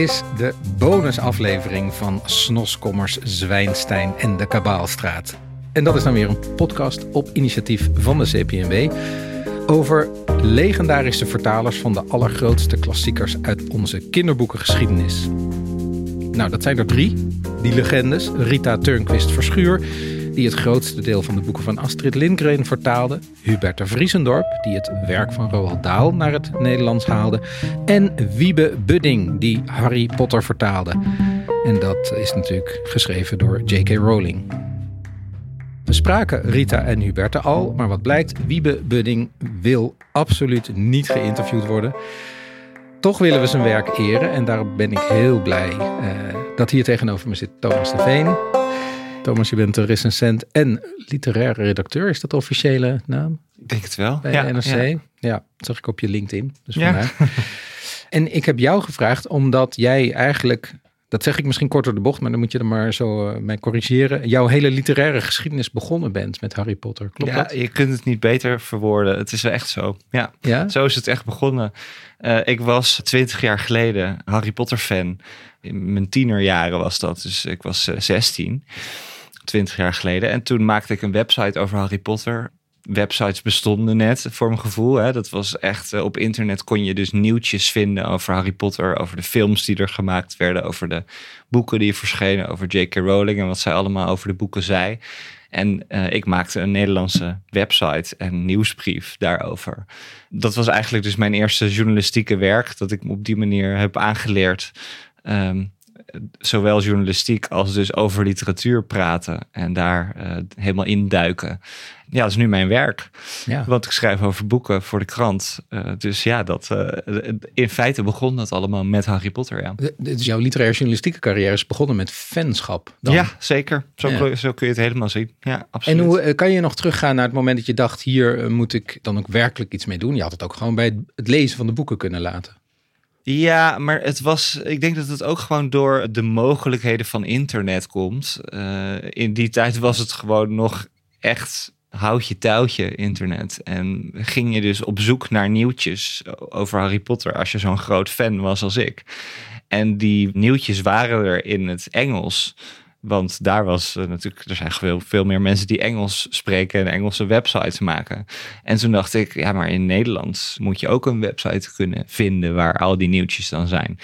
is de bonusaflevering van Snoskommers, Zwijnstein en de Kabaalstraat. En dat is dan weer een podcast op initiatief van de CPNW over legendarische vertalers van de allergrootste klassiekers uit onze kinderboekengeschiedenis. Nou, dat zijn er drie, die legendes. Rita Turnquist Verschuur, die het grootste deel van de boeken van Astrid Lindgren vertaalde. Hubert Vriesendorp, die het werk van Roald Dahl naar het Nederlands haalde. En Wiebe Budding, die Harry Potter vertaalde. En dat is natuurlijk geschreven door J.K. Rowling. We spraken Rita en Huberte al, maar wat blijkt, Wiebe Budding wil absoluut niet geïnterviewd worden. Toch willen we zijn werk eren en daarom ben ik heel blij uh, dat hier tegenover me zit Thomas de Veen. Thomas, je bent een recensent en literaire redacteur. Is dat de officiële naam? Ik denk het wel. Bij ja, NRC? Ja. ja, dat zag ik op je LinkedIn. Dus ja. en ik heb jou gevraagd omdat jij eigenlijk dat zeg ik misschien kort door de bocht, maar dan moet je er maar zo uh, mee corrigeren. Jouw hele literaire geschiedenis begonnen bent met Harry Potter. Klopt ja, dat? je kunt het niet beter verwoorden. Het is wel echt zo. Ja, ja? zo is het echt begonnen. Uh, ik was twintig jaar geleden Harry Potter fan. In mijn tienerjaren was dat. Dus ik was uh, 16, 20 jaar geleden. En toen maakte ik een website over Harry Potter websites bestonden net, voor mijn gevoel. Hè. Dat was echt, uh, op internet kon je dus nieuwtjes vinden over Harry Potter, over de films die er gemaakt werden, over de boeken die verschenen, over J.K. Rowling en wat zij allemaal over de boeken zei. En uh, ik maakte een Nederlandse website en nieuwsbrief daarover. Dat was eigenlijk dus mijn eerste journalistieke werk, dat ik op die manier heb aangeleerd. Um, zowel journalistiek als dus over literatuur praten en daar uh, helemaal induiken. Ja, dat is nu mijn werk. Ja. Want ik schrijf over boeken voor de krant. Uh, dus ja, dat, uh, in feite begon dat allemaal met Harry Potter. Ja. Dus jouw literaire journalistieke carrière is begonnen met fanschap. Dan. Ja, zeker. Zo, ja. zo, kun je het helemaal zien. Ja, absoluut. En hoe kan je nog teruggaan naar het moment dat je dacht: hier moet ik dan ook werkelijk iets mee doen? Je had het ook gewoon bij het lezen van de boeken kunnen laten. Ja, maar het was. Ik denk dat het ook gewoon door de mogelijkheden van internet komt. Uh, in die tijd was het gewoon nog echt houd je touwtje internet. En ging je dus op zoek naar nieuwtjes over Harry Potter als je zo'n groot fan was als ik. En die nieuwtjes waren er in het Engels. Want daar was uh, natuurlijk, er zijn veel, veel meer mensen die Engels spreken en Engelse websites maken. En toen dacht ik, ja, maar in Nederland moet je ook een website kunnen vinden waar al die nieuwtjes dan zijn.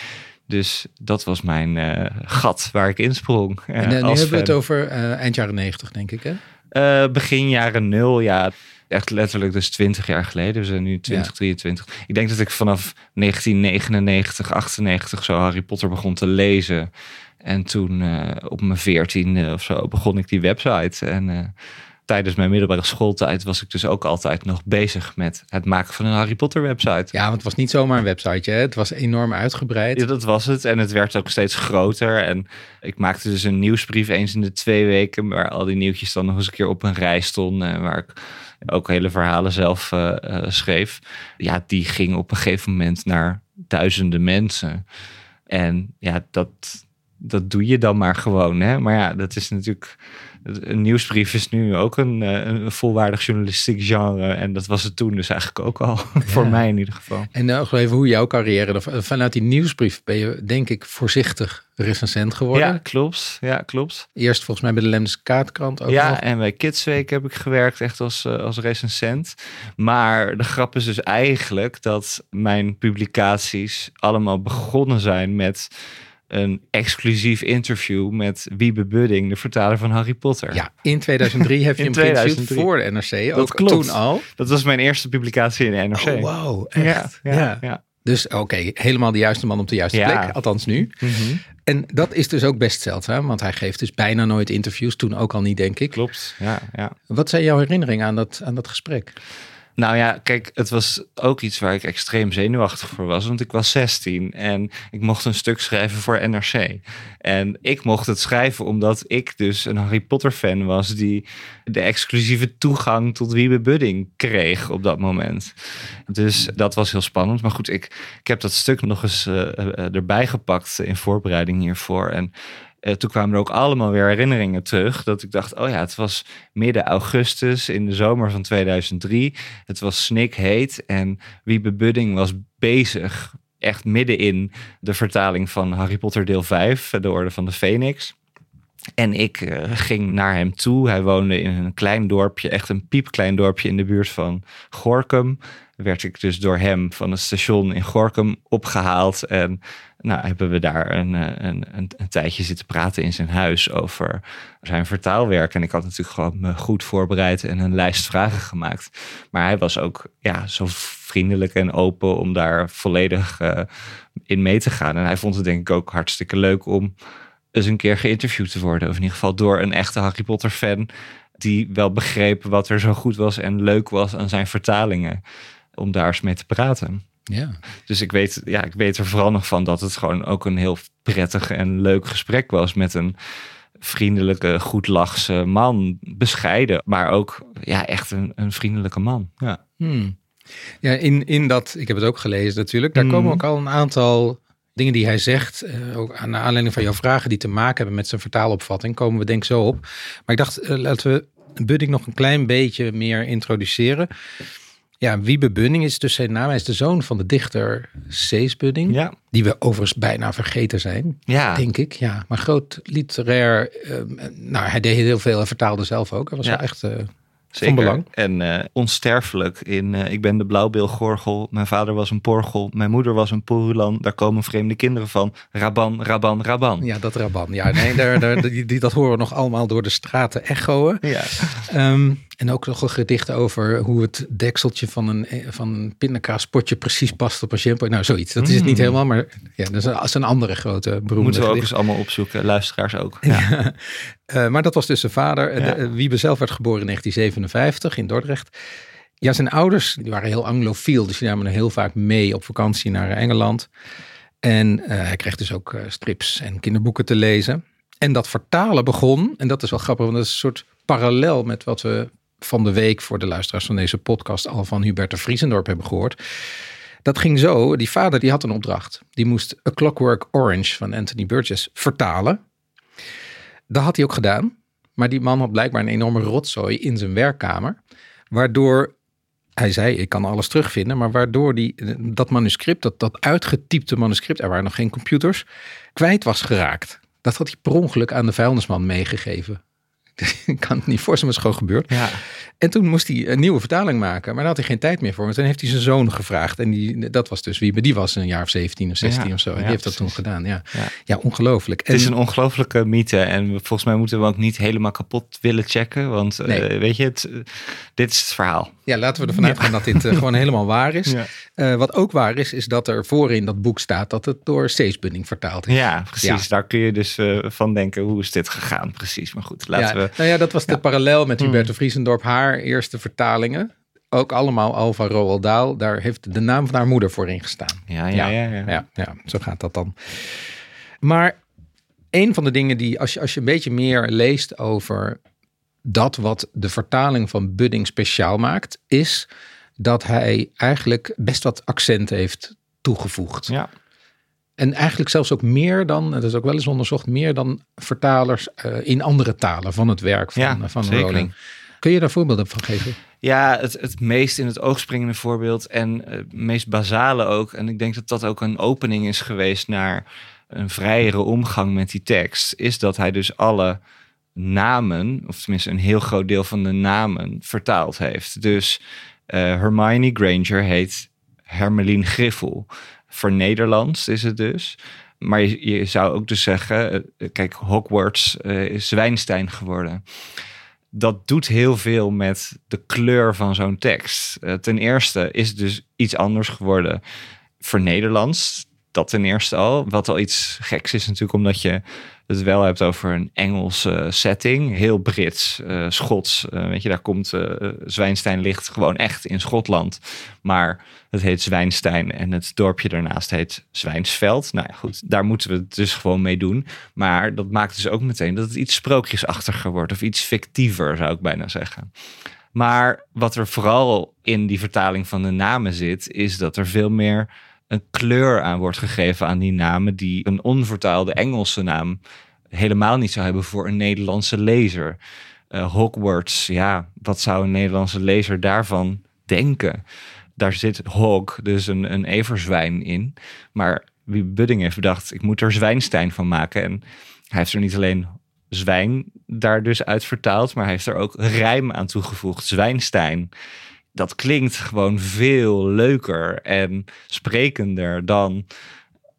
Dus dat was mijn uh, gat waar ik insprong. Uh, en nu hebben fan. we het over eind jaren negentig, denk ik, hè? Begin jaren nul, ja. Echt letterlijk dus 20 jaar geleden. We zijn nu 2023. Ja. Ik denk dat ik vanaf 1999, 98 zo Harry Potter begon te lezen. En toen uh, op mijn veertiende of zo begon ik die website. En uh, tijdens mijn middelbare schooltijd was ik dus ook altijd nog bezig met het maken van een Harry Potter website. Ja, want het was niet zomaar een website. Hè? Het was enorm uitgebreid. Ja, dat was het. En het werd ook steeds groter. En ik maakte dus een nieuwsbrief eens in de twee weken, waar al die nieuwtjes dan nog eens een keer op een rij stonden. Waar ik ook hele verhalen zelf uh, schreef. Ja, die ging op een gegeven moment naar duizenden mensen. En ja, dat, dat doe je dan maar gewoon. Hè? Maar ja, dat is natuurlijk. Een nieuwsbrief is nu ook een, een volwaardig journalistiek genre. En dat was het toen dus eigenlijk ook al. Ja. Voor mij in ieder geval. En nog even hoe jouw carrière. Vanuit die nieuwsbrief ben je, denk ik, voorzichtig recensent geworden. Ja, klopt. Ja, klopt. Eerst volgens mij bij de Lemnes Kaartkrant ook. Ja, nog. en bij Kidsweek heb ik gewerkt echt als, als recensent. Maar de grap is dus eigenlijk dat mijn publicaties allemaal begonnen zijn met een exclusief interview met Wiebe Budding, de vertaler van Harry Potter. Ja, in 2003 heb je hem geïnterviewd voor de NRC. Dat ook klopt. toen al. Dat was mijn eerste publicatie in de NRC. Oh, wow, echt? Ja, ja. Dus oké, okay, helemaal de juiste man op de juiste plek, althans nu. -hmm. En dat is dus ook best zeldzaam, want hij geeft dus bijna nooit interviews. Toen ook al niet, denk ik. Klopt, ja. ja. Wat zijn jouw herinneringen aan dat, aan dat gesprek? Nou ja, kijk, het was ook iets waar ik extreem zenuwachtig voor was. Want ik was 16 en ik mocht een stuk schrijven voor NRC. En ik mocht het schrijven omdat ik dus een Harry Potter fan was... die de exclusieve toegang tot Wiebe Budding kreeg op dat moment. Dus dat was heel spannend. Maar goed, ik, ik heb dat stuk nog eens uh, uh, erbij gepakt in voorbereiding hiervoor. En uh, toen kwamen er ook allemaal weer herinneringen terug. Dat ik dacht, oh ja, het was midden augustus in de zomer van 2003. Het was snikheet en Wiebe Budding was bezig echt midden in de vertaling van Harry Potter deel 5, De Orde van de Phoenix. En ik uh, ging naar hem toe. Hij woonde in een klein dorpje, echt een piepklein dorpje in de buurt van Gorkum. Werd ik dus door hem van het station in Gorkum opgehaald. En nou, hebben we daar een, eh, een, een, een, tijdje zitten praten in zijn huis over zijn vertaalwerk. En ik had natuurlijk gewoon me goed voorbereid en een lijst vragen gemaakt. Maar hij was ook ja, zo vriendelijk en open om daar volledig uh, in mee te gaan. En hij vond het denk ik ook hartstikke leuk om eens een keer geïnterviewd te worden. Of in ieder geval door een echte Harry Potter fan. Die wel begreep wat er zo goed was en leuk was aan zijn vertalingen. Om daar eens mee te praten. Ja. Dus ik weet, ja, ik weet er vooral nog van dat het gewoon ook een heel prettig en leuk gesprek was met een vriendelijke, goedlachse man. Bescheiden, maar ook ja, echt een, een vriendelijke man. Ja. Hmm. Ja, in, in dat, ik heb het ook gelezen natuurlijk, daar komen hmm. ook al een aantal dingen die hij zegt, uh, ook aan aanleiding van jouw vragen die te maken hebben met zijn vertaalopvatting, komen we denk ik zo op. Maar ik dacht, uh, laten we Budding nog een klein beetje meer introduceren. Ja, Wiebe Bunning is dus zijn naam. Hij is de zoon van de dichter Cees Bunning. Ja. Die we overigens bijna vergeten zijn, ja. denk ik. Ja, maar groot literair. Uh, nou, hij deed heel veel. Hij vertaalde zelf ook. Hij was wel echt Zeker. Van belang. En uh, onsterfelijk in uh, Ik ben de blauwbeelgorgel. Mijn vader was een porgel. Mijn moeder was een porulan. Daar komen vreemde kinderen van. Raban, Raban, Raban. Ja, dat Raban. Ja, nee, daar, daar, die, die, dat horen we nog allemaal door de straten echoen. Ja. Um, en ook nog een gedicht over hoe het dekseltje van een, eh, van een pindakaaspotje precies past op een shampoo. Nou, zoiets. Dat is het niet mm. helemaal, maar ja, dat is een, andere grote beroemde Moeten we ook eens allemaal opzoeken, luisteraars ook. Ja. uh, maar dat was dus zijn vader. Ja. De, Wiebe zelf werd geboren in 1957 in Dordrecht. Ja, zijn ouders die waren heel anglofiel, dus die namen heel vaak mee op vakantie naar Engeland. En uh, hij kreeg dus ook strips en kinderboeken te lezen. En dat vertalen begon, en dat is wel grappig, want dat is een soort parallel met wat we van de week voor de luisteraars van deze podcast al van Hubert de Vriesendorp hebben gehoord. Dat ging zo, die vader die had een opdracht. Die moest A Clockwork Orange van Anthony Burgess vertalen. Dat had hij ook gedaan. Maar die man had blijkbaar een enorme rotzooi in zijn werkkamer. Waardoor, hij zei ik kan alles terugvinden. Maar waardoor die, dat manuscript, dat, dat uitgetypte manuscript, er waren nog geen computers, kwijt was geraakt. Dat had hij per ongeluk aan de vuilnisman meegegeven. ik kan het niet voorstellen, maar het is gewoon gebeurd. Ja. En toen moest hij een nieuwe vertaling maken, maar daar had hij geen tijd meer voor. Want toen heeft hij zijn zoon gevraagd. En die, dat was dus wie, die was een jaar of 17 of 16 of zo. En die heeft dat toen gedaan. Ja, ja. ongelooflijk. Het is een ongelooflijke mythe. En volgens mij moeten we ook niet helemaal kapot willen checken. Want uh, weet je, het, dit is het verhaal. Ja, laten we ervan uitgaan dat dit uh, gewoon helemaal waar is. Uh, wat ook waar is, is dat er voorin dat boek staat dat het door Steesbunding vertaald is. Ja, precies. Daar kun je dus van denken, hoe is dit gegaan? Precies. Maar goed, laten we... Nou ja, dat was de parallel met Hubert de Vriesendorp. Haar eerste vertalingen, ook allemaal al van Roald Dahl, daar heeft de naam van haar moeder voor ingestaan. Ja, ja, ja. Ja, ja, ja, zo gaat dat dan. Maar een van de dingen die, als je, als je een beetje meer leest over dat wat de vertaling van Budding speciaal maakt, is dat hij eigenlijk best wat accent heeft toegevoegd. Ja. En eigenlijk zelfs ook meer dan, dat is ook wel eens onderzocht, meer dan vertalers uh, in andere talen van het werk van, ja, van Rowling. Kun je daar voorbeelden van geven? Ja, het, het meest in het oog springende voorbeeld en het meest basale ook. En ik denk dat dat ook een opening is geweest naar een vrijere omgang met die tekst. Is dat hij dus alle namen, of tenminste een heel groot deel van de namen, vertaald heeft. Dus uh, Hermione Granger heet Hermeline Griffel. Voor Nederlands is het dus. Maar je, zou ook dus zeggen, eh, kijk, Hogwarts uh, is Zwijnstein geworden dat doet heel veel met de kleur van zo'n tekst. Uh, ten eerste is het dus iets anders geworden voor Nederlands. Dat ten eerste al. Wat al iets geks is natuurlijk, omdat je het wel hebt over een Engelse setting. Heel Brits, uh, Schots. Uh, weet je, daar komt uh, Zwijnstein ligt gewoon echt in Schotland. Maar het heet Zwijnstein en het dorpje daarnaast heet Zwijnsveld. Nou ja, goed, daar moeten we het dus gewoon mee doen. Maar dat maakt dus ook meteen dat het iets sprookjesachtiger wordt. Of iets fictiever, zou ik bijna zeggen. Maar wat er vooral in die vertaling van de namen zit, is dat er veel meer een kleur aan wordt gegeven aan die namen die een onvertaalde Engelse naam helemaal niet zou hebben voor een Nederlandse lezer. Uh, Hogwarts, ja, wat zou een Nederlandse lezer daarvan denken? daar zit hog, dus een, een everzwijn in. Maar wie Budding heeft bedacht, ik moet er Zwijnstein van maken. En hij heeft er niet alleen zwijn daar dus uit vertaald, maar hij heeft er ook rijm aan toegevoegd. Zwijnstein. Dat klinkt gewoon veel leuker en sprekender dan,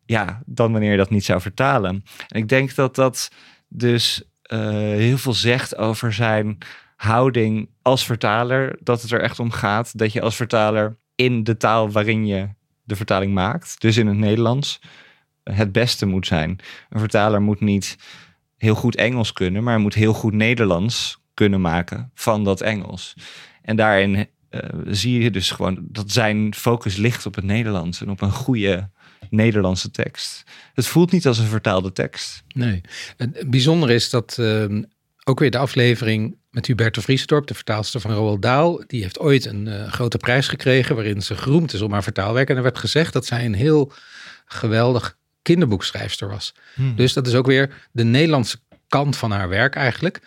ja, dan wanneer je dat niet zou vertalen. En ik denk dat dat dus uh, heel veel zegt over zijn houding als vertaler. Dat het er echt om gaat dat je als vertaler in de taal waarin je de vertaling maakt, dus in het Nederlands, het beste moet zijn. Een vertaler moet niet heel goed Engels kunnen, maar moet heel goed Nederlands kunnen maken van dat Engels. En daarin uh, zie je dus gewoon dat zijn focus ligt op het Nederlands en op een goede Nederlandse tekst. Het voelt niet als een vertaalde tekst. Nee. Het bijzondere is dat uh, ook weer de aflevering met Huberte Vriesdorp, de vertaalster van Roald Dahl. Die heeft ooit een uh, grote prijs gekregen waarin ze geroemd is om haar vertaalwerk. En er werd gezegd dat zij een heel geweldig kinderboekschrijfster was. Hmm. Dus dat is ook weer de Nederlandse kant van haar werk eigenlijk.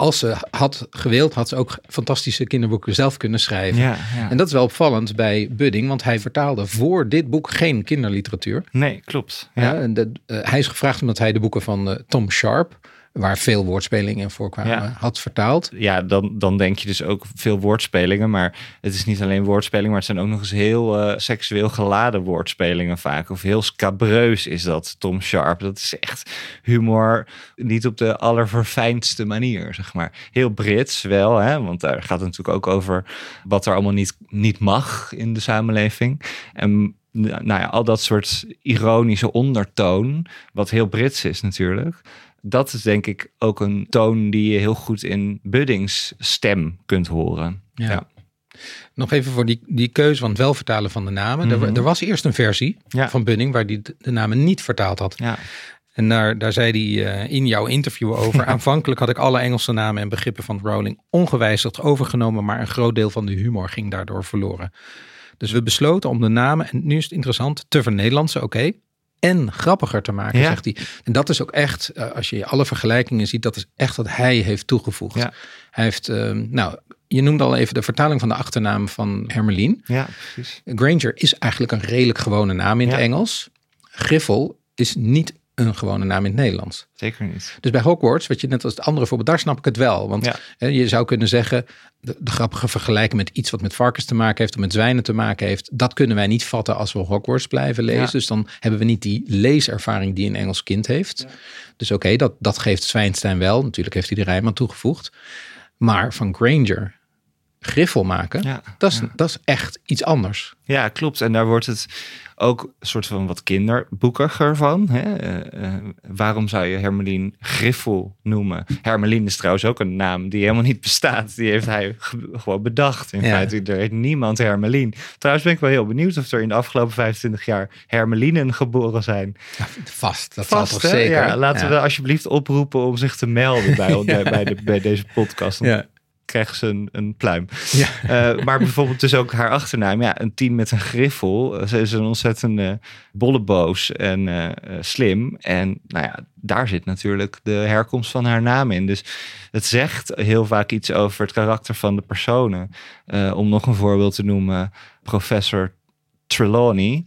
Als ze had gewild, had ze ook fantastische kinderboeken zelf kunnen schrijven. Ja, ja. En dat is wel opvallend bij Budding, want hij vertaalde voor dit boek geen kinderliteratuur. Nee, klopt. Ja. en de, uh, hij is gevraagd omdat hij de boeken van uh, Tom Sharp, waar veel woordspelingen in voorkwamen, had vertaald. Ja, dan, dan denk je dus ook veel woordspelingen. Maar het is niet alleen woordspelingen, maar het zijn ook nog eens heel uh, seksueel geladen woordspelingen vaak. Of heel scabreus is dat, Tom Sharp. Dat is echt humor, niet op de allerverfijndste manier, zeg maar. Heel Brits wel, hè? want daar gaat het natuurlijk ook over wat er allemaal niet, niet mag in de samenleving. En nou ja, al dat soort ironische ondertoon, wat heel Brits is natuurlijk dat is denk ik ook een toon die je heel goed in Buddings stem kunt horen. Ja. Nog even voor die, die keuze van het wel vertalen van de namen. er, mhm. er, was eerst een versie van Budding waar die de namen niet vertaald had. Ja. En daar, daar zei hij uh, in jouw interview over. Aanvankelijk had ik alle Engelse namen en begrippen van Rowling ongewijzigd overgenomen, maar een groot deel van de humor ging daardoor verloren. Dus we besloten om de namen, en nu is het interessant, te vernederlandsen, oké en grappiger te maken, zegt hij. En dat is ook echt, eh, als je alle vergelijkingen ziet, dat is echt wat hij heeft toegevoegd. Hij heeft, uh, nou, je noemde al even de vertaling van de achternaam van Hermelien. Ja, precies. Granger is eigenlijk een redelijk gewone naam in het Engels. Griffel is niet een gewone naam in het Nederlands. Zeker niet. Dus bij Hogwarts, wat je net als het andere voorbeeld, daar snap ik het wel. Want hè, je zou kunnen zeggen, de, de, grappige vergelijken met iets wat met varkens te maken heeft of met zwijnen te maken heeft, dat kunnen wij niet vatten als we Hogwarts blijven lezen. Dus dan hebben we niet die leeservaring die een Engels kind heeft. Dus oké, dat, dat geeft Zwijnstein wel. Natuurlijk heeft hij de rijm aan toegevoegd. Maar van Granger griffel maken, ja, dat, is, dat is echt iets anders. Ja, klopt. En daar wordt het ook een soort van wat kinderboekiger van. Hè? Uh, uh, waarom zou je Hermelien Griffel noemen? Hermelien is trouwens ook een naam die helemaal niet bestaat. Die heeft hij gewoon bedacht. In feite, er heet niemand Hermelien. Trouwens ben ik wel heel benieuwd of er in de afgelopen 25 jaar Hermelienen geboren zijn. Ja, vast, dat vast, zal toch zeker. Ja, laten we alsjeblieft oproepen om zich te melden bij, bij, de, bij deze podcast. Ja krijgen ze een, een pluim. Ja. Uh, maar bijvoorbeeld dus ook haar achternaam. Ja, een team met een griffel. Ze is een ontzettende bolleboos en uh, slim. En nou ja, daar zit natuurlijk de herkomst van haar naam in. Dus het zegt heel vaak iets over het karakter van de personen. Uh, om nog een voorbeeld te noemen, professor Trelawney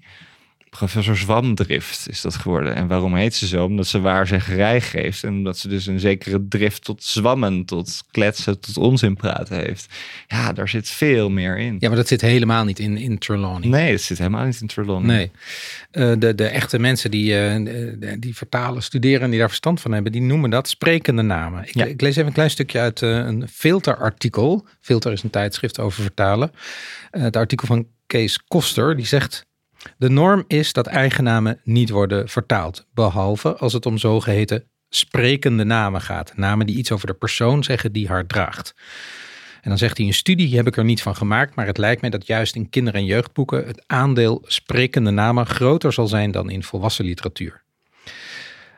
professor Zwamdrift is dat geworden. En waarom heet ze zo? Omdat ze waarzeggerij geeft. En omdat ze dus een zekere drift tot zwammen, tot kletsen, tot onzin praten heeft. Ja, daar zit veel meer in. Ja, maar dat zit helemaal niet in, in Trelawney. Nee, het zit helemaal niet in Trelawney. Nee. Uh, de, de echte mensen die, uh, die vertalen, studeren en die daar verstand van hebben, die noemen dat sprekende namen. Ik, ik lees even een klein stukje uit uh, een filterartikel. Filter is een tijdschrift over vertalen. het artikel van Kees Koster, die zegt... De norm is dat eigennamen niet worden vertaald, behalve als het om zogeheten sprekende namen gaat. Namen die iets over de persoon zeggen die haar draagt. En dan zegt hij: Een studie heb ik er niet van gemaakt, maar het lijkt mij dat juist in kinder- en jeugdboeken het aandeel sprekende namen groter zal zijn dan in volwassen literatuur.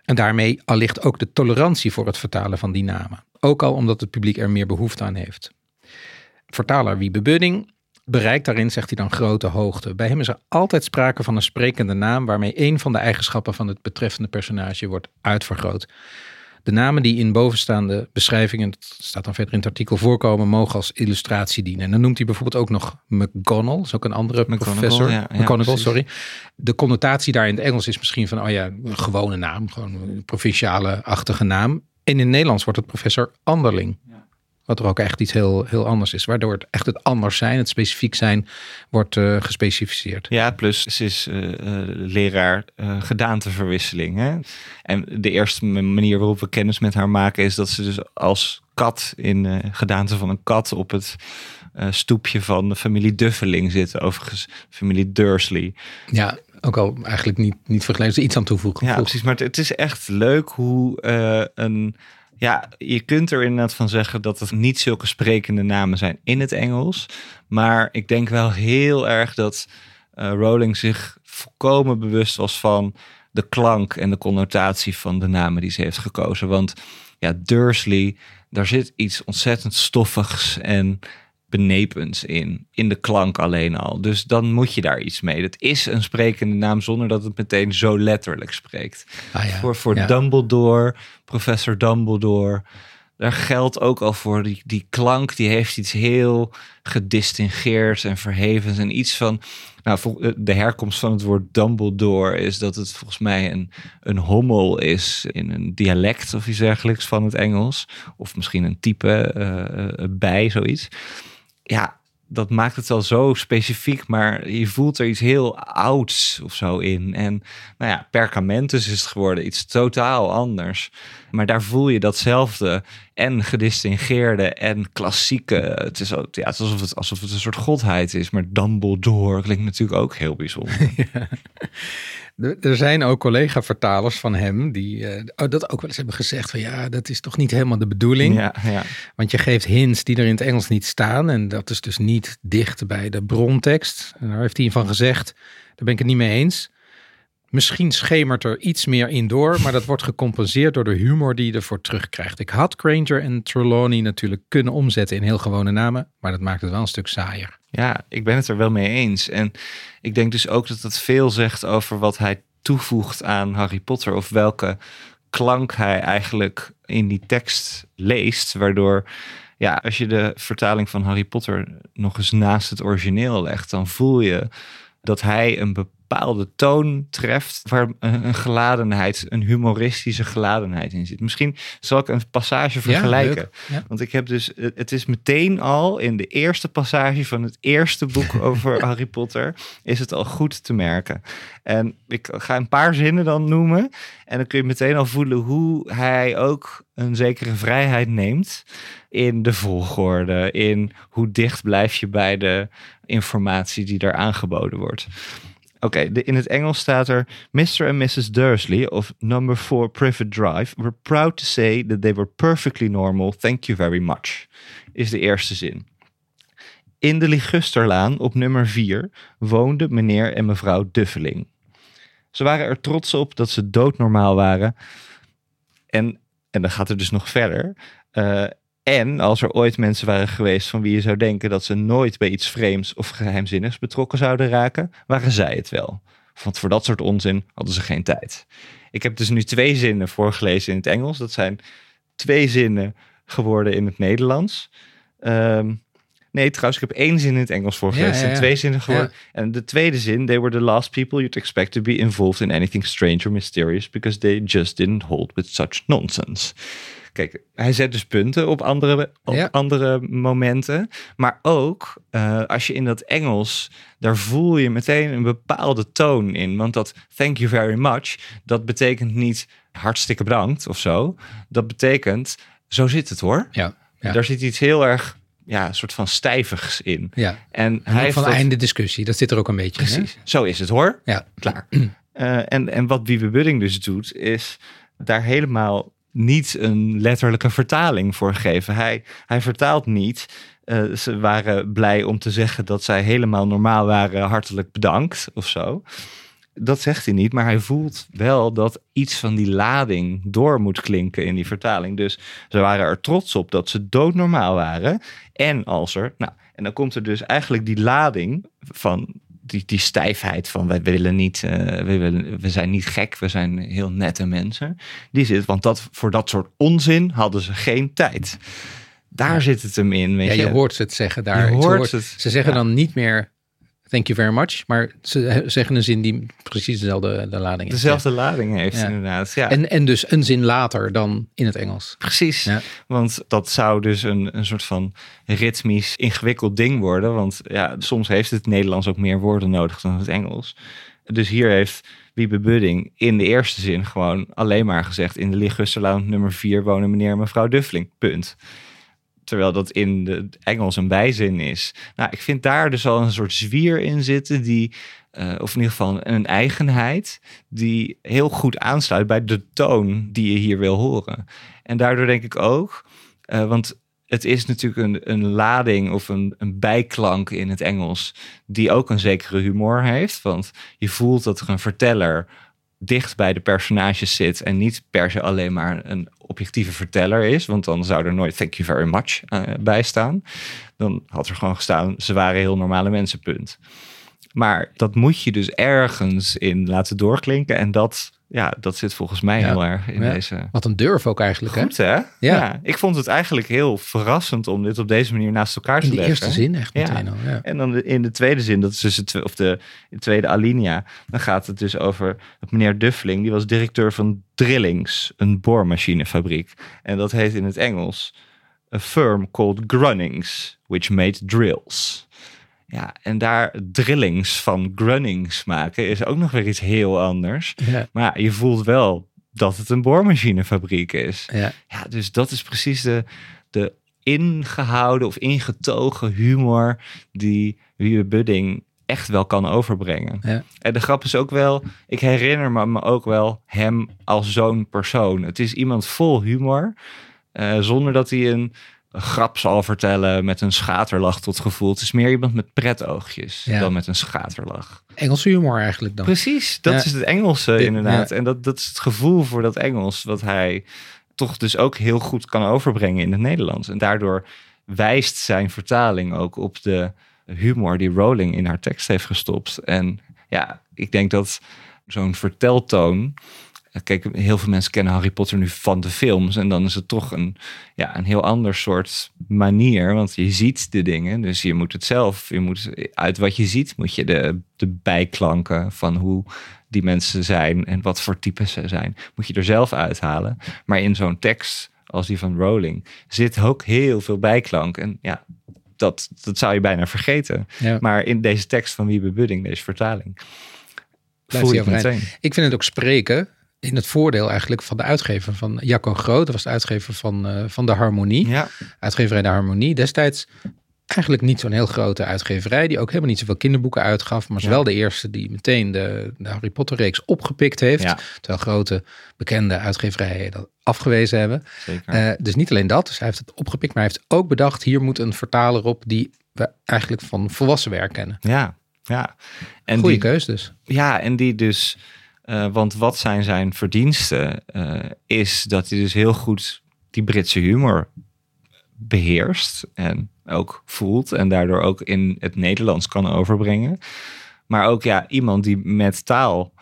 En daarmee allicht ook de tolerantie voor het vertalen van die namen. Ook al omdat het publiek er meer behoefte aan heeft. Vertaler Wiebe Budding bereikt daarin, zegt hij dan, grote hoogte. Bij hem is er altijd sprake van een sprekende naam waarmee een van de eigenschappen van het betreffende personage wordt uitvergroot. De namen die in bovenstaande beschrijvingen, dat staat dan verder in het artikel, voorkomen, mogen als illustratie dienen. En dan noemt hij bijvoorbeeld ook nog McGonagall, is ook een andere professor. Ja, McGonagall, sorry. De connotatie daar in het Engels is misschien van, oh ja, een gewone naam, gewoon een provinciale-achtige naam. En in het Nederlands wordt het professor Anderling. Wat er ook echt iets heel, heel anders is. Waardoor het echt het anders zijn, het specifiek zijn, wordt uh, gespecificeerd. Ja, plus ze is uh, leraar gedaanteverwisseling. Hè? En de eerste manier waarop we kennis met haar maken is dat ze dus als kat in gedaante van een kat op het stoepje van de familie Duffeling zit. Overigens, familie Dursley. Ja, ook al eigenlijk niet, niet vergeleken, iets aan toevoegen. Ja, precies. Maar het is echt leuk hoe een ja, je kunt er inderdaad van zeggen dat het niet zulke sprekende namen zijn in het Engels. Maar ik denk wel heel erg dat uh, Rowling zich volkomen bewust was van de klank en de connotatie van de namen die ze heeft gekozen. Want ja, Dursley, daar zit iets ontzettend stoffigs en benepends in. In de klank alleen al. Dus dan moet je daar iets mee. Het is een sprekende naam zonder dat het meteen zo letterlijk spreekt. Ah ja, voor voor Dumbledore, professor Dumbledore. Daar geldt ook al voor die, die klank, die heeft iets heel gedistingeerd en verhevens. En iets van, nou, eh, de herkomst van het woord Dumbledore is dat het volgens mij een, een hommel is in een dialect of iets dergelijks van het Engels. Of misschien een type uh, bij, zoiets ja, dat maakt het wel zo specifiek, maar je voelt er iets heel ouds of zo in. En nou ja, perkamentus is het geworden, iets totaal anders. Maar daar voel je datzelfde en gedistingeerde en klassieke. Het is, ja, het is alsof, het, alsof het een soort godheid is, maar Dumbledore klinkt natuurlijk ook heel bijzonder. Ja. Er zijn ook collega-vertalers van hem die uh, dat ook wel eens hebben gezegd van ja, dat is toch niet helemaal de bedoeling. Ja, ja. Want je geeft hints die er in het Engels niet staan en dat is dus niet dicht bij de brontekst. En daar heeft hij van gezegd, daar ben ik het niet mee eens. Misschien schemert er iets meer in door, maar dat wordt gecompenseerd door de humor die je ervoor terugkrijgt. Ik had Granger en Trelawney natuurlijk kunnen omzetten in heel gewone namen, maar dat maakt het wel een stuk saaier. Ja, ik ben het er wel mee eens. En ik denk dus ook dat het veel zegt over wat hij toevoegt aan Harry Potter of welke klank hij eigenlijk in die tekst leest, waardoor ja, als je de vertaling van Harry Potter nog eens naast het origineel legt, dan voel je dat hij een bepaalde toon treft waar een, geladenheid, een humoristische geladenheid in zit. Misschien zal ik een passage vergelijken. Want ik heb dus, het is meteen al in de eerste passage van het eerste boek over Harry Potter, is het al goed te merken. En ik ga een paar zinnen dan noemen. En dan kun je meteen al voelen hoe hij ook een zekere vrijheid neemt in de volgorde, in hoe dicht blijf je bij de informatie die daar aangeboden wordt. Oké, in het Engels staat er: Mr. and Mrs. Dursley of number 4 Private Drive were proud to say that they were perfectly normal. Thank you very much. Is de eerste zin. In de Ligusterlaan op nummer 4 woonden meneer en mevrouw Duffeling. Ze waren er trots op dat ze doodnormaal waren. En, en dan gaat het dus nog verder. Uh, en als er ooit mensen waren geweest van wie je zou denken dat ze nooit bij iets vreemds of geheimzinnigs betrokken zouden raken, waren zij het wel. Want voor dat soort onzin hadden ze geen tijd. Ik heb dus nu twee zinnen voorgelezen in het Engels. Dat zijn twee zinnen geworden in het Nederlands. Ehm, nee, trouwens, ik heb één zin in het Engels voorgelezen. en twee zinnen geworden. En de tweede zin, they were the last people you'd expect to be involved in anything strange or mysterious because they just didn't hold with such nonsense. Kijk, hij zet dus punten op andere, op andere momenten. Maar ook uh, als je in dat Engels, daar voel je meteen een bepaalde toon in. Want dat thank you very much, dat betekent niet hartstikke bedankt of zo. Dat betekent, zo zit het hoor. Ja, ja. Daar zit iets heel erg ja, een soort van stijvigs in. Ja. En, hij heeft van dat... einde discussie, dat zit er ook een beetje Precies. Zo is het hoor. Ja. Klaar. Uh, en, en wat Wiebe Budding dus doet, is daar helemaal niet een letterlijke vertaling voor geven. Hij, hij vertaalt niet. Uh, ze waren blij om te zeggen dat zij helemaal normaal waren. Hartelijk bedankt of zo. Dat zegt hij niet, maar hij voelt wel dat iets van die lading door moet klinken in die vertaling. Dus ze waren er trots op dat ze doodnormaal waren. En als er, nou, en dan komt er dus eigenlijk die lading van die, die stijfheid van wij willen niet, uh, we, willen, we zijn niet gek, we zijn heel nette mensen. Die zit, want dat, voor dat soort onzin hadden ze geen tijd. Daar zit het hem in. Weet ja, je. hoort ze het zeggen daar. Je hoort, het. Ze zeggen dan niet meer thank you very much. Maar ze zeggen een zin die precies dezelfde de lading heeft. Dezelfde lading heeft, inderdaad. Ja. En, en dus een zin later dan in het Engels. Precies. Ja. Want dat zou dus een, een soort van ritmisch ingewikkeld ding worden. Want ja, soms heeft het Nederlands ook meer woorden nodig dan het Engels. Dus hier heeft Wiebe Budding in de eerste zin gewoon alleen maar gezegd... in de Ligusterlaan nummer 4 wonen meneer en mevrouw Duffling. Punt. Terwijl dat in de Engels een bijzin is. Nou, ik vind daar dus al een soort zwier in zitten die, uh, of in ieder geval een eigenheid, die heel goed aansluit bij de toon die je hier wil horen. En daardoor denk ik ook, uh, want het is natuurlijk een, een lading of een, een bijklank in het Engels, die ook een zekere humor heeft. Want je voelt dat er een verteller dicht bij de personages zit en niet per se alleen maar een objectieve verteller is, want dan zou er nooit thank you very much uh, bij staan. Dan had er gewoon gestaan, ze waren heel normale mensen, punt. Maar dat moet je dus ergens in laten doorklinken en dat ja, dat zit volgens mij heel erg in deze. Wat een durf ook eigenlijk. Goed, hè? Ja. Ik vond het eigenlijk heel verrassend om dit op deze manier naast elkaar te leggen. In de eerste zin echt meteen al. Ja. En dan in de tweede zin, dat is dus het, of de, de tweede alinea, dan gaat het dus over meneer Duffling, die was directeur van Drillings, een boormachinefabriek. En dat heet in het Engels a firm called Grunnings, which made drills. Ja, en daar drillings van grunnings maken is ook nog weer iets heel anders. Ja. Maar je voelt wel dat het een boormachinefabriek is. Ja. ja, dus dat is precies de, de ingehouden of ingetogen humor die Wiebe Budding echt wel kan overbrengen. Ja. En de grap is ook wel, ik herinner me ook wel hem als zo'n persoon. Het is iemand vol humor, uh, zonder dat hij een grap zal vertellen met een schaterlach tot gevoel. Het is meer iemand met pretoogjes dan met een schaterlach. Engelse humor eigenlijk dan. Precies, dat is het Engelse inderdaad. En dat, dat is het gevoel voor dat Engels wat hij toch dus ook heel goed kan overbrengen in het Nederlands. En daardoor wijst zijn vertaling ook op de humor die Rowling in haar tekst heeft gestopt. En ja, ik denk dat zo'n verteltoon Kijk, heel veel mensen kennen Harry Potter nu van de films. En dan is het toch een, ja, een heel ander soort manier. Want je ziet de dingen. Dus je moet het zelf. Je moet uit wat je ziet, moet je de, de bijklanken van hoe die mensen zijn en wat voor types ze zijn, moet je er zelf uithalen. Maar in zo'n tekst als die van Rowling zit ook heel veel bijklank. En ja, dat, dat zou je bijna vergeten. Maar in deze tekst van Wiebe Budding, deze vertaling. Voel je meteen. Ik vind het ook spreken in het voordeel eigenlijk van de uitgever van Jacco Groot. Dat was de uitgever van, uh, van de Harmonie. Ja. Uitgeverij de Harmonie. Destijds eigenlijk niet zo'n heel grote uitgeverij. Die ook helemaal niet zoveel kinderboeken uitgaf. Maar is wel de eerste die meteen de, de Harry Potter reeks opgepikt heeft. Ja. Terwijl grote bekende uitgeverijen dat afgewezen hebben. Uh, dus niet alleen dat. Dus hij heeft het opgepikt. Maar hij heeft ook bedacht. Hier moet een vertaler op die we eigenlijk van volwassen werk kennen. Ja, ja. En Goeie die, keus dus. Ja, en die dus uh, want wat zijn zijn verdiensten? Uh, is dat hij dus heel goed die Britse humor beheerst en ook voelt en daardoor ook in het Nederlands kan overbrengen. Maar ook ja, iemand die met taal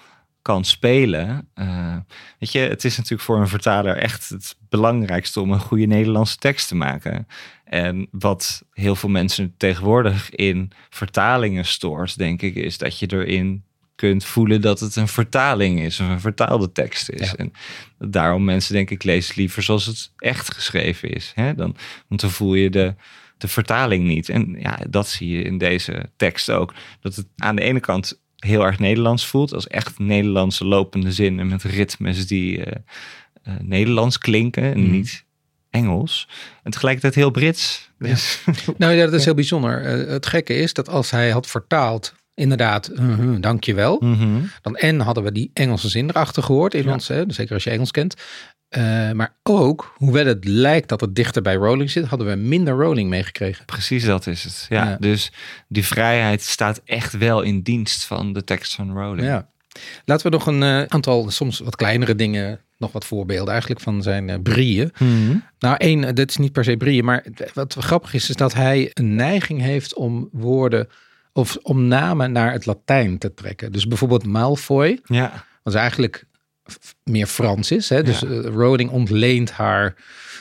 kan spelen. Uh, weet je, het is natuurlijk voor een vertaler echt het belangrijkste om een goede Nederlandse tekst te maken. En wat heel veel mensen tegenwoordig in vertalingen stoort, denk ik, is dat je erin kunt voelen dat het een vertaling is of een vertaalde tekst is. En daarom mensen denk ik lezen liever zoals het echt geschreven is. Hè? Dan, want dan voel je de, de vertaling niet. En ja, dat zie je in deze tekst ook. Dat het aan de ene kant heel erg Nederlands voelt, als echt Nederlandse lopende zinnen met ritmes die uh, uh, Nederlands klinken en mhm. niet Engels. En tegelijkertijd heel Brits. Nou ja, dat is heel bijzonder. Uh, het gekke is dat als hij had vertaald inderdaad, uh, uh, dankjewel. Mm Dan en hadden we die Engelse zin erachter gehoord in hè, zeker als je Engels kent. Uh, maar ook, hoewel het lijkt dat het dichter bij Rolling zit, hadden we minder Rolling meegekregen. Precies dat is het. Ja, Dus die vrijheid staat echt wel in dienst van de tekst van Rolling. Ja. Laten we nog een uh, aantal, soms wat kleinere dingen, nog wat voorbeelden eigenlijk van zijn uh, brieën. Mhm. Nou, één, dit is niet per se brieën, maar wat grappig is, is dat hij een neiging heeft om woorden of om namen naar het Latijn te trekken. Dus bijvoorbeeld Malfoy, ja. wat eigenlijk meer Frans is. Hè? Dus ja. Rowling ontleent haar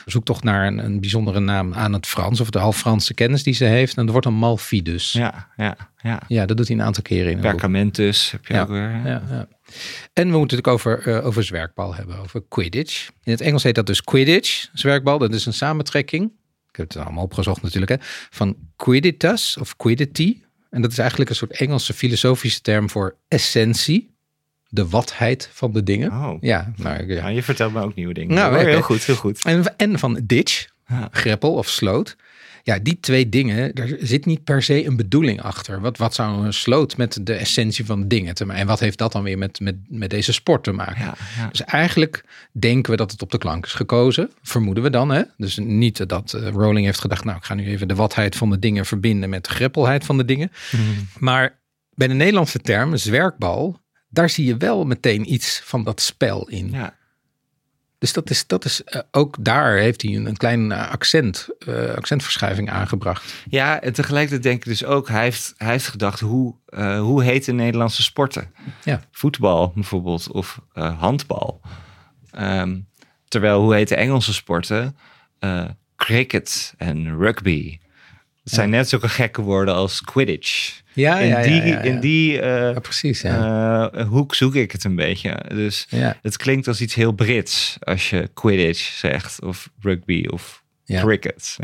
zoektocht naar een, een bijzondere naam aan het Frans of de half Franse kennis die ze heeft. En dat wordt een Malfidus. Ja, ja, ja. Ja, dat doet hij een aantal keren in. Perkamentus heb je ook weer. Ja, ja. En we moeten het ook over, uh, over zwerkbal hebben, over Quidditch. In het Engels heet dat dus Quidditch, zwerkbal. Dat is een samentrekking, ik heb het allemaal opgezocht natuurlijk, hè, van Quidditas of Quiddity. En dat is eigenlijk een soort Engelse filosofische term voor essentie de watheid van de dingen. Oh. Ja, nou, ja. je vertelt me ook nieuwe dingen. Nou, heel goed, heel goed. En, en van ditch, greppel of sloot. Ja, die twee dingen, daar zit niet per se een bedoeling achter. Wat, wat zou een sloot met de essentie van dingen te maken? En wat heeft dat dan weer met, met, met deze sport te maken? Ja, ja. Dus eigenlijk denken we dat het op de klank is gekozen. Vermoeden we dan. Hè? Dus niet dat uh, Rowling heeft gedacht, nou ik ga nu even de watheid van de dingen verbinden met de greppelheid van de dingen. Hmm. Maar bij de Nederlandse term, zwerkbal, daar zie je wel meteen iets van dat spel in. Ja. Dus dat is, dat is uh, ook daar heeft hij een, een klein uh, accent, uh, accentverschuiving aangebracht. Ja, en tegelijkertijd denk ik dus ook, hij heeft, hij heeft gedacht, hoe, hoe heet de Nederlandse sporten? Ja. Voetbal bijvoorbeeld, of handbal. Um, terwijl, hoe heet de Engelse sporten? cricket en rugby. Het zijn net zulke gekke woorden als Quidditch. Ja, in ja, die, ja. In die uh, precies, ja. uh, hoek zoek ik het een beetje. Dus het klinkt als iets heel Brits als je Quidditch zegt of rugby of cricket.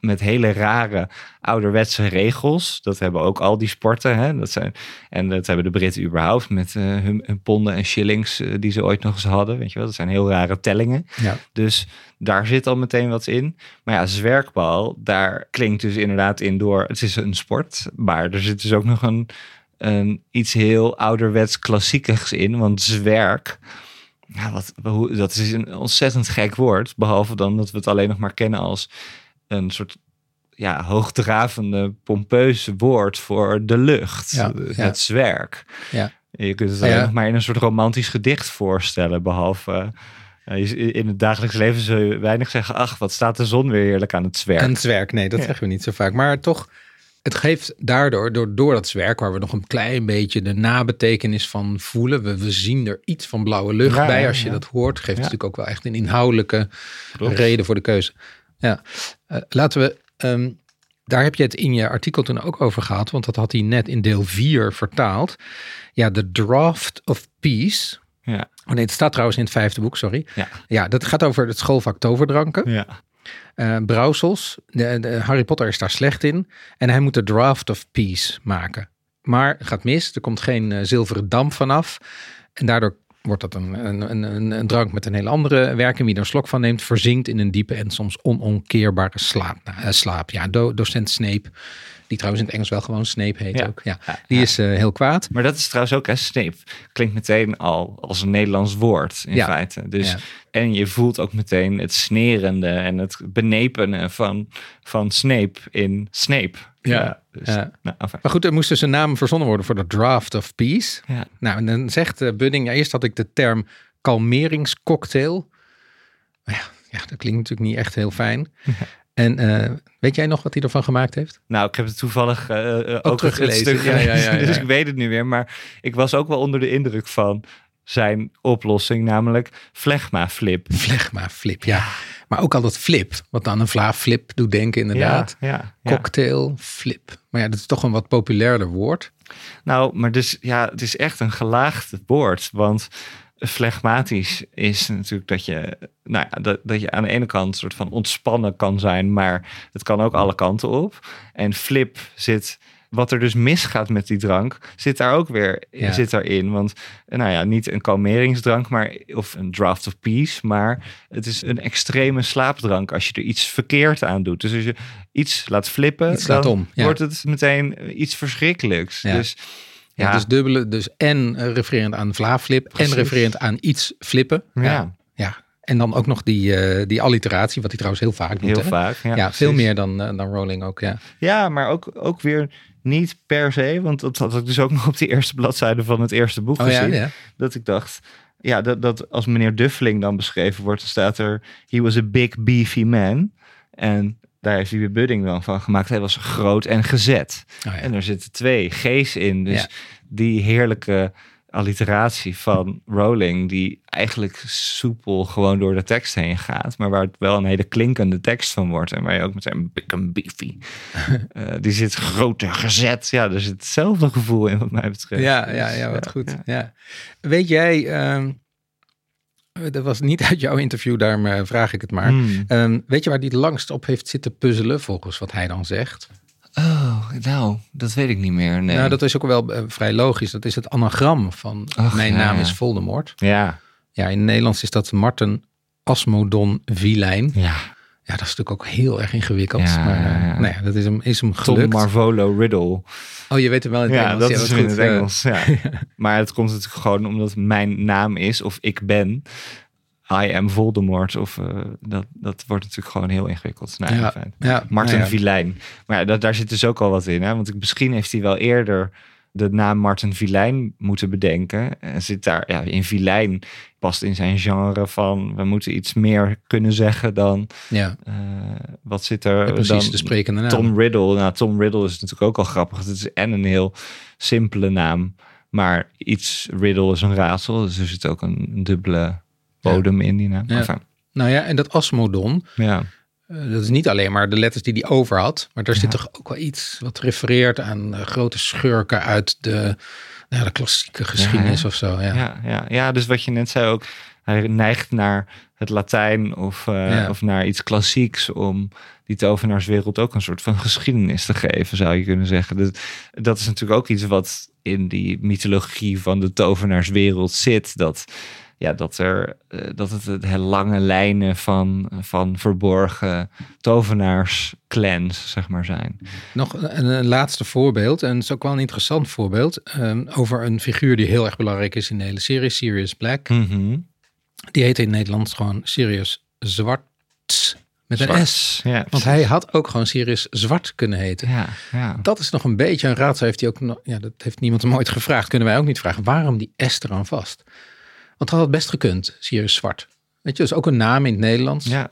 Met hele rare ouderwetse regels. Dat hebben ook al die sporten. Hè? Dat zijn, en dat hebben de Britten überhaupt met uh, hun, hun, ponden en shillings die ze ooit nog eens hadden. Weet je wel? Dat zijn heel rare tellingen. Ja. Dus daar zit al meteen wat in. Maar ja, zwerkbal, daar klinkt dus inderdaad in door. Het is een sport, maar er zit dus ook nog een, een iets heel ouderwets klassiekers in. Want zwerk, ja, wat, dat is een ontzettend gek woord. Behalve dan dat we het alleen nog maar kennen als een soort ja, hoogdravende, pompeuze woord voor de lucht. Ja, het ja. zwerk. Ja. Je kunt het alleen Ja. nog maar in een soort romantisch gedicht voorstellen. Behalve uh, je- in het dagelijks leven zul je weinig zeggen... ach, wat staat de zon weer heerlijk aan het zwerk. En zwerk, nee, dat zeggen we niet zo vaak. Maar toch, het geeft daardoor, door, door dat zwerk, waar we nog een klein beetje de nabetekenis van voelen. We, we zien er iets van blauwe lucht Ja, bij als je ja. dat hoort. Geeft Ja. natuurlijk ook wel echt een inhoudelijke Klopt. reden voor de keuze. Ja, Eh, laten we. ehm, daar heb je het in je artikel toen ook over gehad, want dat had hij net in deel 4 vertaald. Ja, de Draft of Peace. Ja. Oh nee, het staat trouwens in het vijfde boek, sorry. Ja. Ja, dat gaat over het schoolvak toverdranken. Ja. Brouwsels. De, Harry Potter is daar slecht in. En hij moet de Draft of Peace maken. Maar gaat mis. Er komt geen eh, zilveren damp vanaf. En daardoor wordt dat een, een, een, een, drank met een hele andere werking. Wie er een slok van neemt, verzinkt in een diepe en soms onomkeerbare slaap. Eh, slaap. Ja, do- docent Snape. Die trouwens in het Engels wel gewoon Snape heet Ja. ook. Ja. Die is eh, heel kwaad. Maar dat is trouwens ook, hè, Snape. Klinkt meteen al als een Nederlands woord in Ja. feite. Dus. En je voelt ook meteen het snerende en het benepenen van, van Snape in Snape. Ja. dus, Ja. Nou, enfin. Maar goed, er moest dus een naam verzonnen worden voor de Draft of Peace. Ja. Nou, en dan zegt eh, Budding, ja, eerst had ik de term kalmeringscocktail. Ja, ja, dat klinkt natuurlijk niet echt heel fijn. En eh, weet jij nog wat hij ervan gemaakt heeft? Nou, ik heb het toevallig eh, eh, ook, het teruggelezen. stuk Ja, ja, ja, gelezen, dus ik weet het nu weer. Maar ik was ook wel onder de indruk van zijn oplossing, namelijk flegma flip. Flegma flip, ja. Maar ook al dat flip, wat dan een vla flip doet denken inderdaad. Cocktail, flip. Maar ja, dat is toch een wat populairder woord. Nou, maar dus ja, het is echt een gelaagd woord. Want flegmatisch is natuurlijk dat je, nou ja, dat, dat je aan de ene kant soort van ontspannen kan zijn, maar het kan ook alle kanten op. En flip zit, wat er dus misgaat met die drank, zit daar ook weer Ja. zit daarin. Want nou ja, niet een kalmeringsdrank, maar of een draft of peace, maar het is een extreme slaapdrank als je er iets verkeerd aan doet. Dus als je iets laat flippen, Iets laat dan om, ja. wordt het meteen iets verschrikkelijks. Ja. Dus Ja, dus dubbele, dus en eh, refererend aan vla flip Precies. en refererend aan iets flippen. Ja. ja. En dan ook nog die, eh, die alliteratie, wat hij trouwens heel vaak doet. Heel hè? vaak. Ja, Ja, veel meer dan, eh, dan Rowling ook, ja. Ja, maar ook, ook weer niet per se. Want dat had ik dus ook nog op die eerste bladzijde van het eerste boek Oh ja, gezien. ja. Dat ik dacht, ja, dat, dat als meneer Duffeling dan beschreven wordt, dan staat er: He was a big beefy man. En daar heeft hij Budding dan van gemaakt. Hij was groot en gezet. Oh, ja. En er zitten twee G's in. Dus die heerlijke alliteratie van Rowling, die eigenlijk soepel gewoon door de tekst heen gaat, maar waar het wel een hele klinkende tekst van wordt en waar je ook meteen big and beefy, uh, die zit groot en gezet. Ja, er zit hetzelfde gevoel in wat mij betreft. Ja, ja, ja, wat goed. Ja. Weet jij, uh, dat was niet uit jouw interview, daarom vraag ik het maar. Hmm. Ehm, weet je waar die het langst op heeft zitten puzzelen, volgens wat hij dan zegt? Oh, nou, dat weet ik niet meer. Nee. Nou, dat is ook wel uh, vrij logisch. Dat is het anagram van mijn naam is Voldemort. Ja. Ja, in het Nederlands is dat Martin Asmodon Vilijn. Ja. Ja, dat is natuurlijk ook heel erg ingewikkeld. Ja, maar uh, nou ja, dat is hem, is hem gelukt. Tom Marvolo Riddle. Oh, je weet hem wel in het ja, Engels. Dat ja, dat is in het Engels. Ja. maar het komt natuurlijk gewoon omdat mijn naam is of ik ben. I am Voldemort. Of uh, dat, dat wordt natuurlijk gewoon heel ingewikkeld. Nou, ja, Martin nou Vilijn. Maar ja, dat, daar zit dus ook al wat in. Hè? Want misschien heeft hij wel eerder de naam Martin Vilijn moeten bedenken. En zit daar, ja, in Vilijn past in zijn genre van we moeten iets meer kunnen zeggen dan. Ja. Uh, wat zit er? Ja, precies, dan, de sprekende naam. Tom Riddle. Nou, Tom Riddle is natuurlijk ook al grappig. Het is en een heel simpele naam. Maar iets Riddle is een raadsel. Dus er zit ook een, dubbele bodem in die naam. Ja. Nou ja, en dat Asmodon, ja. Uh, dat is niet alleen maar de letters die hij over had, maar daar zit toch ook wel iets wat refereert aan uh, grote schurken uit de, nou, de klassieke geschiedenis of zo. Ja. Ja, ja, ja, dus wat je net zei ook, hij neigt naar het Latijn of, uh, of naar iets klassieks om die tovenaarswereld ook een soort van geschiedenis te geven, zou je kunnen zeggen. Dat, dat is natuurlijk ook iets wat in die mythologie van de tovenaarswereld zit. Dat ja, dat, er, uh, dat het de lange lijnen van, van verborgen tovenaarsclans, zeg maar, zijn. Nog een, een, laatste voorbeeld, en het is ook wel een interessant voorbeeld, um, over een figuur die heel erg belangrijk is in de hele serie, Sirius Black. Mm -hmm. Die heet in Nederland gewoon Sirius Zwart. Met een Zwart. S. Ja, Want hij had ook gewoon Sirius Zwart kunnen heten. ja, ja. Dat is nog een beetje een raadsel. Heeft hij ook ja, dat heeft niemand hem ooit gevraagd. Kunnen wij ook niet vragen. Waarom die S eraan vast? Want dat had best gekund, Sirius Zwart. Weet je, dat is ook een naam in het Nederlands. ja,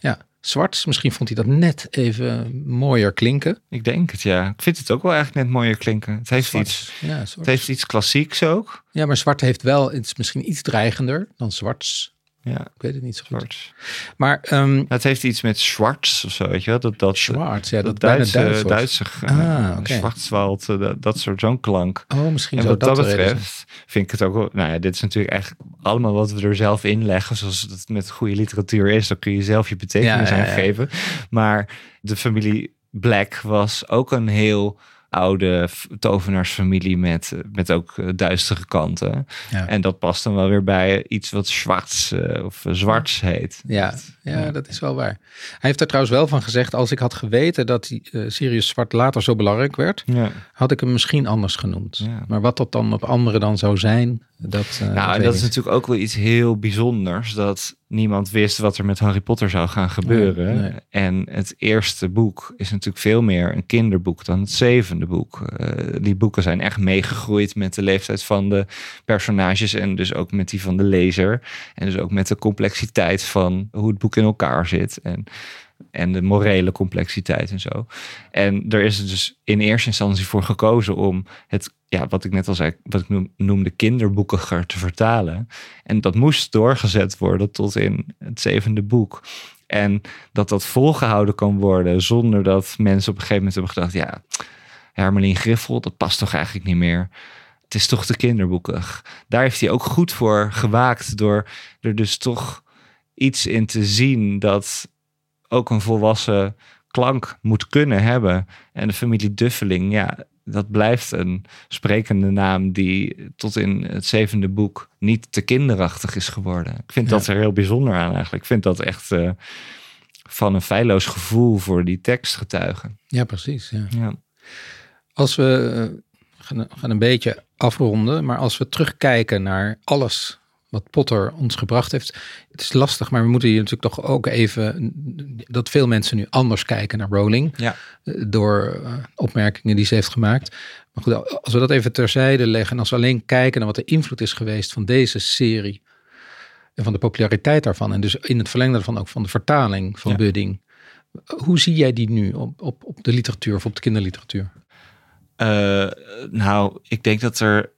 Ja, Zwart. Misschien vond hij dat net even mooier klinken. ik denk het, ja. Ik vind het ook wel eigenlijk net mooier klinken. Het heeft, Zwart. iets, Ja, het heeft iets klassieks ook. ja, maar Zwart heeft wel, het is misschien iets dreigender dan Zwarts. Ja, Ik weet het niet zo goed. zwart. Maar ehm Het heeft iets met Schwarz of zo, weet je wel? Dat, dat, Zwart, ja, dat, dat Duitse, Duits. Duitse Ah, oké. Schwarzwald, eh, dat, dat soort zo'n klank. Oh, misschien En wat dat, dat, betreft vind ik het ook wel... Nou ja, dit is natuurlijk echt allemaal wat we er zelf in leggen. Zoals het met goede literatuur is. Dan kun je zelf je betekenis Ja, ja, ja. aangeven. Maar de familie Black was ook een heel oude tovenaarsfamilie met, eh, met ook eh, duistere kanten. Ja. En dat past dan wel weer bij iets wat Schwarz eh, of Zwarts heet. Ja, ja, dat is wel waar. Hij heeft er trouwens wel van gezegd, als ik had geweten dat die, Sirius Zwart later zo belangrijk werd, Ja. had ik hem misschien anders genoemd. Ja. Maar wat dat dan op anderen dan zou zijn, dat. eh, Nou, en dat is natuurlijk ook wel iets heel bijzonders. Dat niemand wist wat er met Harry Potter zou gaan gebeuren. Nee, nee. En het eerste boek is natuurlijk veel meer een kinderboek dan het zevende boek. Eh, die boeken zijn echt meegegroeid met de leeftijd van de personages. En dus ook met die van de lezer. En dus ook met de complexiteit van hoe het boek in elkaar zit. En en de morele complexiteit en zo. En er is dus in eerste instantie voor gekozen om het, ja, wat ik net al zei, wat ik noem- noemde kinderboekiger te vertalen. En dat moest doorgezet worden tot in het zevende boek. En dat dat volgehouden kan worden zonder dat mensen op een gegeven moment hebben gedacht, ja, Hermelien Griffel, dat past toch eigenlijk niet meer. Het is toch te kinderboekig. Daar heeft hij ook goed voor gewaakt door er dus toch iets in te zien dat ook een volwassen klank moet kunnen hebben. En de familie Duffeling, ja, dat blijft een sprekende naam die tot in het zevende boek niet te kinderachtig is geworden. Ik vind Ja. dat er heel bijzonder aan eigenlijk. Ik vind dat echt eh, van een feilloos gevoel voor die tekst getuigen. Ja, precies. Ja. Ja. Als we eh, gaan, gaan een beetje afronden, maar als we terugkijken naar alles wat Potter ons gebracht heeft. Het is lastig, maar we moeten hier natuurlijk toch ook even dat veel mensen nu anders kijken naar Rowling. Ja. eh, Door eh, opmerkingen die ze heeft gemaakt. Maar goed, als we dat even terzijde leggen en als we alleen kijken naar wat de invloed is geweest van deze serie. En van de populariteit daarvan. En dus in het verlengde daarvan ook van de vertaling van Ja. Budding. Hoe zie jij die nu op, op, op de literatuur of op de kinderliteratuur? Uh, nou, ik denk dat er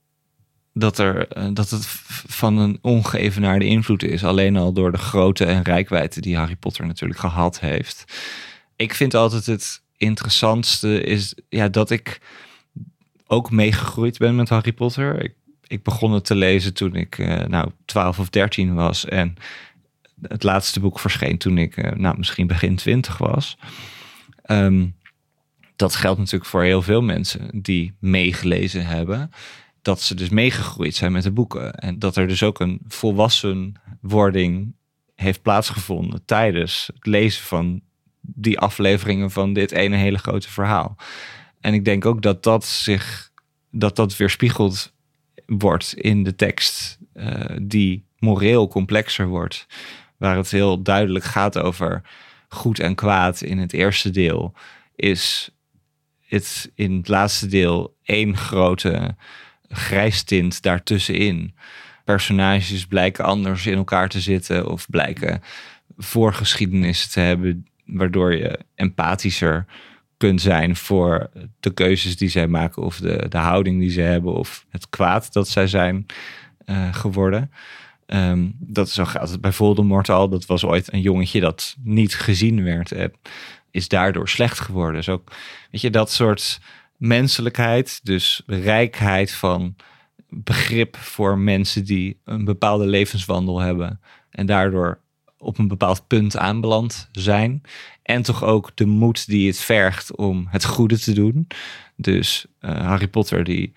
dat, er, eh, dat het van een ongeëvenaarde invloed is. Alleen al door de grootte en rijkwijde die Harry Potter natuurlijk gehad heeft. Ik vind altijd het interessantste is ja, dat ik ook meegegroeid ben met Harry Potter. Ik, ik begon het te lezen toen ik uh, nou 12 of 13 was. En het laatste boek verscheen toen ik uh, nou, misschien begin 20 was. Um, dat geldt natuurlijk voor heel veel mensen die meegelezen hebben dat ze dus meegegroeid zijn met de boeken. En dat er dus ook een volwassenwording heeft plaatsgevonden tijdens het lezen van die afleveringen van dit ene hele grote verhaal. En ik denk ook dat dat zich, dat dat weerspiegeld wordt in de tekst uh, die moreel complexer wordt. Waar het heel duidelijk gaat over goed en kwaad in het eerste deel, is het in het laatste deel één grote grijstint daartussenin. Personages blijken anders in elkaar te zitten of blijken voorgeschiedenissen te hebben, waardoor je empathischer kunt zijn voor de keuzes die zij maken of de, de houding die ze hebben of het kwaad dat zij zijn uh, geworden. Um, dat zo gaat het bij Voldemort al. Dat was ooit een jongetje dat niet gezien werd en is daardoor slecht geworden. Dus ook, weet je, dat soort menselijkheid, dus rijkheid van begrip voor mensen die een bepaalde levenswandel hebben en daardoor op een bepaald punt aanbeland zijn. En toch ook de moed die het vergt om het goede te doen. Dus uh, Harry Potter die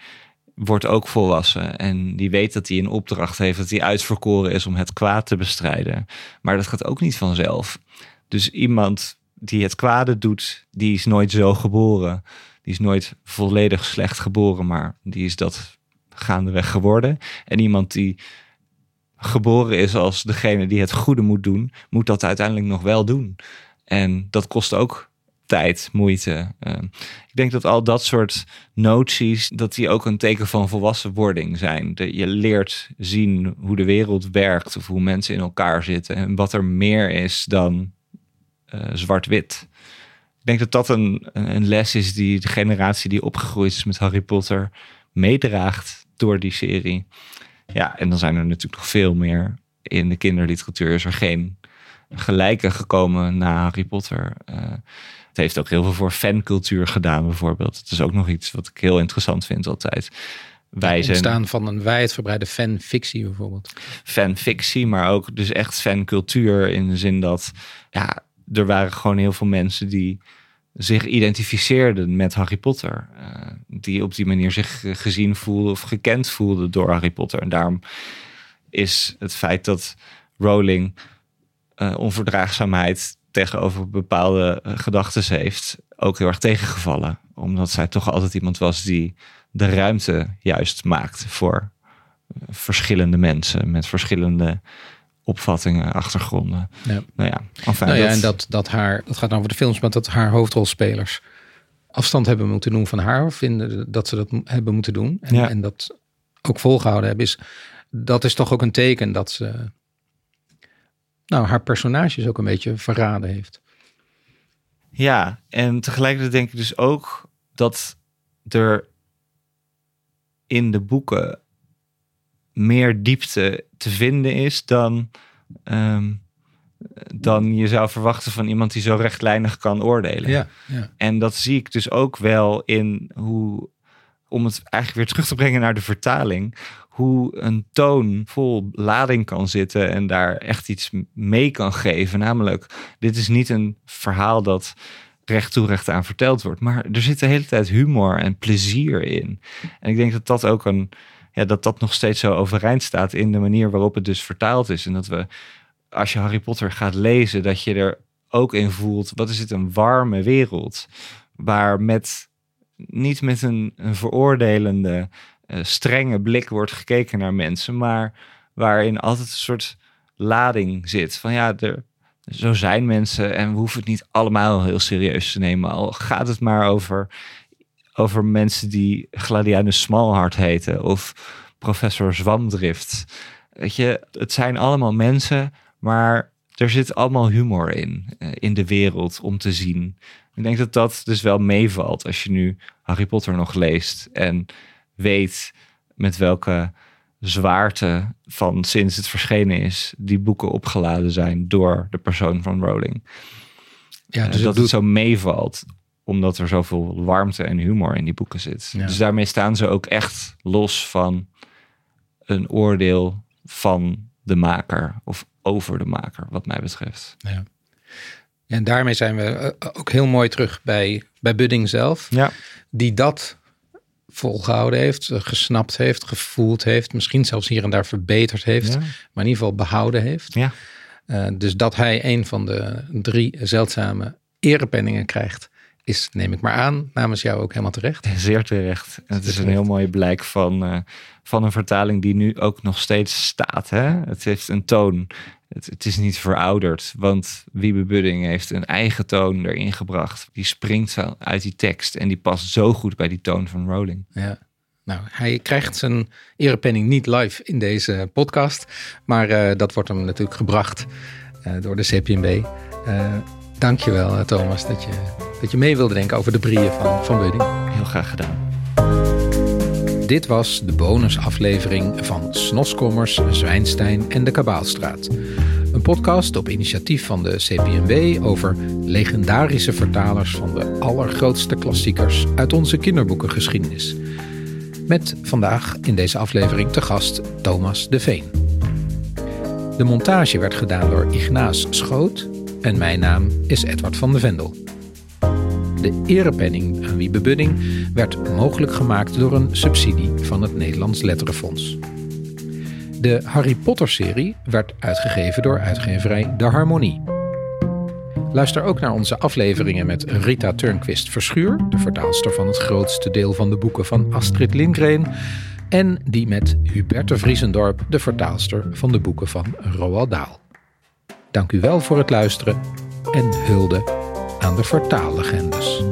wordt ook volwassen en die weet dat hij een opdracht heeft, dat hij uitverkoren is om het kwaad te bestrijden. Maar dat gaat ook niet vanzelf. Dus iemand die het kwade doet, die is nooit zo geboren. Die is nooit volledig slecht geboren, maar die is dat gaandeweg geworden. En iemand die geboren is als degene die het goede moet doen, moet dat uiteindelijk nog wel doen. En dat kost ook tijd, moeite. Uh, ik denk dat al dat soort noties, dat die ook een teken van volwassenwording zijn. De, je leert zien hoe de wereld werkt of hoe mensen in elkaar zitten en wat er meer is dan uh, zwart-wit. Ik denk dat dat een, een les is die de generatie die opgegroeid is met Harry Potter meedraagt door die serie. Ja, en dan zijn er natuurlijk nog veel meer. In de kinderliteratuur is er geen gelijke gekomen na Harry Potter. Uh, het heeft ook heel veel voor fancultuur gedaan, bijvoorbeeld. Het is ook nog iets wat ik heel interessant vind altijd. Wij het ontstaan van een wijdverbreide fanfictie bijvoorbeeld. Fanfictie, maar ook dus echt fancultuur in de zin dat ja, er waren gewoon heel veel mensen die zich identificeerden met Harry Potter. Uh, die op die manier zich gezien voelden of gekend voelden door Harry Potter. En daarom is het feit dat Rowling uh, onverdraagzaamheid tegenover bepaalde uh, gedachten heeft ook heel erg tegengevallen. Omdat zij toch altijd iemand was die de ruimte juist maakt voor verschillende mensen met verschillende opvattingen, achtergronden. Ja. Nou ja, enfin, nou ja dat... en dat, dat haar, dat gaat over de films, maar dat haar hoofdrolspelers afstand hebben moeten doen van haar, of vinden dat ze dat hebben moeten doen. En, ja. en dat ook volgehouden hebben, is dat is toch ook een teken dat ze nou, haar personages ook een beetje verraden heeft. Ja, en tegelijkertijd denk ik dus ook dat er in de boeken meer diepte te vinden is dan, um, dan je zou verwachten van iemand die zo rechtlijnig kan oordelen. Ja, ja. En dat zie ik dus ook wel in hoe, om het eigenlijk weer terug te brengen naar de vertaling, hoe een toon vol lading kan zitten en daar echt iets mee kan geven. Namelijk, dit is niet een verhaal dat recht toe recht aan verteld wordt, maar er zit de hele tijd humor en plezier in. En ik denk dat dat ook een ja, dat dat nog steeds zo overeind staat in de manier waarop het dus vertaald is. En dat we, als je Harry Potter gaat lezen, dat je er ook in voelt, wat is het een warme wereld, waar met, niet met een, een veroordelende, uh, strenge blik wordt gekeken naar mensen, maar waarin altijd een soort lading zit. Van ja, er, zo zijn mensen en we hoeven het niet allemaal heel serieus te nemen. Al gaat het maar over over mensen die Gladianus Smalhart heten of professor Zwamdrift. Weet je, het zijn allemaal mensen, maar er zit allemaal humor in, uh, in de wereld om te zien. Ik denk dat dat dus wel meevalt als je nu Harry Potter nog leest en weet met welke zwaarte van sinds het verschenen is, die boeken opgeladen zijn door de persoon van Rowling. Ja, dus dat het, zo meevalt, omdat er zoveel warmte en humor in die boeken zit. Dus daarmee staan ze ook echt los van een oordeel van de maker of over de maker, wat mij betreft. Ja. En daarmee zijn we eh, ook heel mooi terug bij, bij Budding zelf. Ja. Die dat volgehouden heeft, eh, gesnapt heeft, gevoeld heeft. Misschien zelfs hier en daar verbeterd heeft. Maar in ieder geval behouden heeft. Ja. Uh, dus dat hij een van de drie zeldzame erepenningen krijgt is, neem ik maar aan, namens jou ook helemaal terecht. Zeer terecht. Het is een heel mooi blijk van, uh, van een vertaling die nu ook nog steeds staat. Hè? Het heeft een toon. Het, het is niet verouderd, want Wiebe Budding heeft een eigen toon erin gebracht. Die springt uit die tekst en die past zo goed bij die toon van Rowling. Ja. Nou, hij krijgt zijn erepenning niet live in deze podcast, maar uh, dat wordt hem natuurlijk gebracht uh, door de CPMB. Dankjewel Thomas dat je dat je mee wilde denken over de brieën van, van. Heel graag gedaan. Dit was de bonusaflevering van Snoskommers, Zwijnstein en de Kabaalstraat. Een podcast op initiatief van de CPNW over legendarische vertalers van de allergrootste klassiekers uit onze kinderboekengeschiedenis. Met vandaag in deze aflevering te gast Thomas de Veen. De montage werd gedaan door Ignaas Schoot en mijn naam is Edward van de Vendel. De erepenning aan Wiebe Budding werd mogelijk gemaakt door een subsidie van het Nederlands Letterenfonds. De Harry Potter-serie werd uitgegeven door uitgeverij De Harmonie. Luister ook naar onze afleveringen met Rita Turnquist Verschuur, de vertaalster van het grootste deel van de boeken van Astrid Lindgren, en die met Huberte Vriesendorp, de vertaalster van de boeken van Roald Dahl. Dank u wel voor het luisteren en hulde aan de vertaallegendes.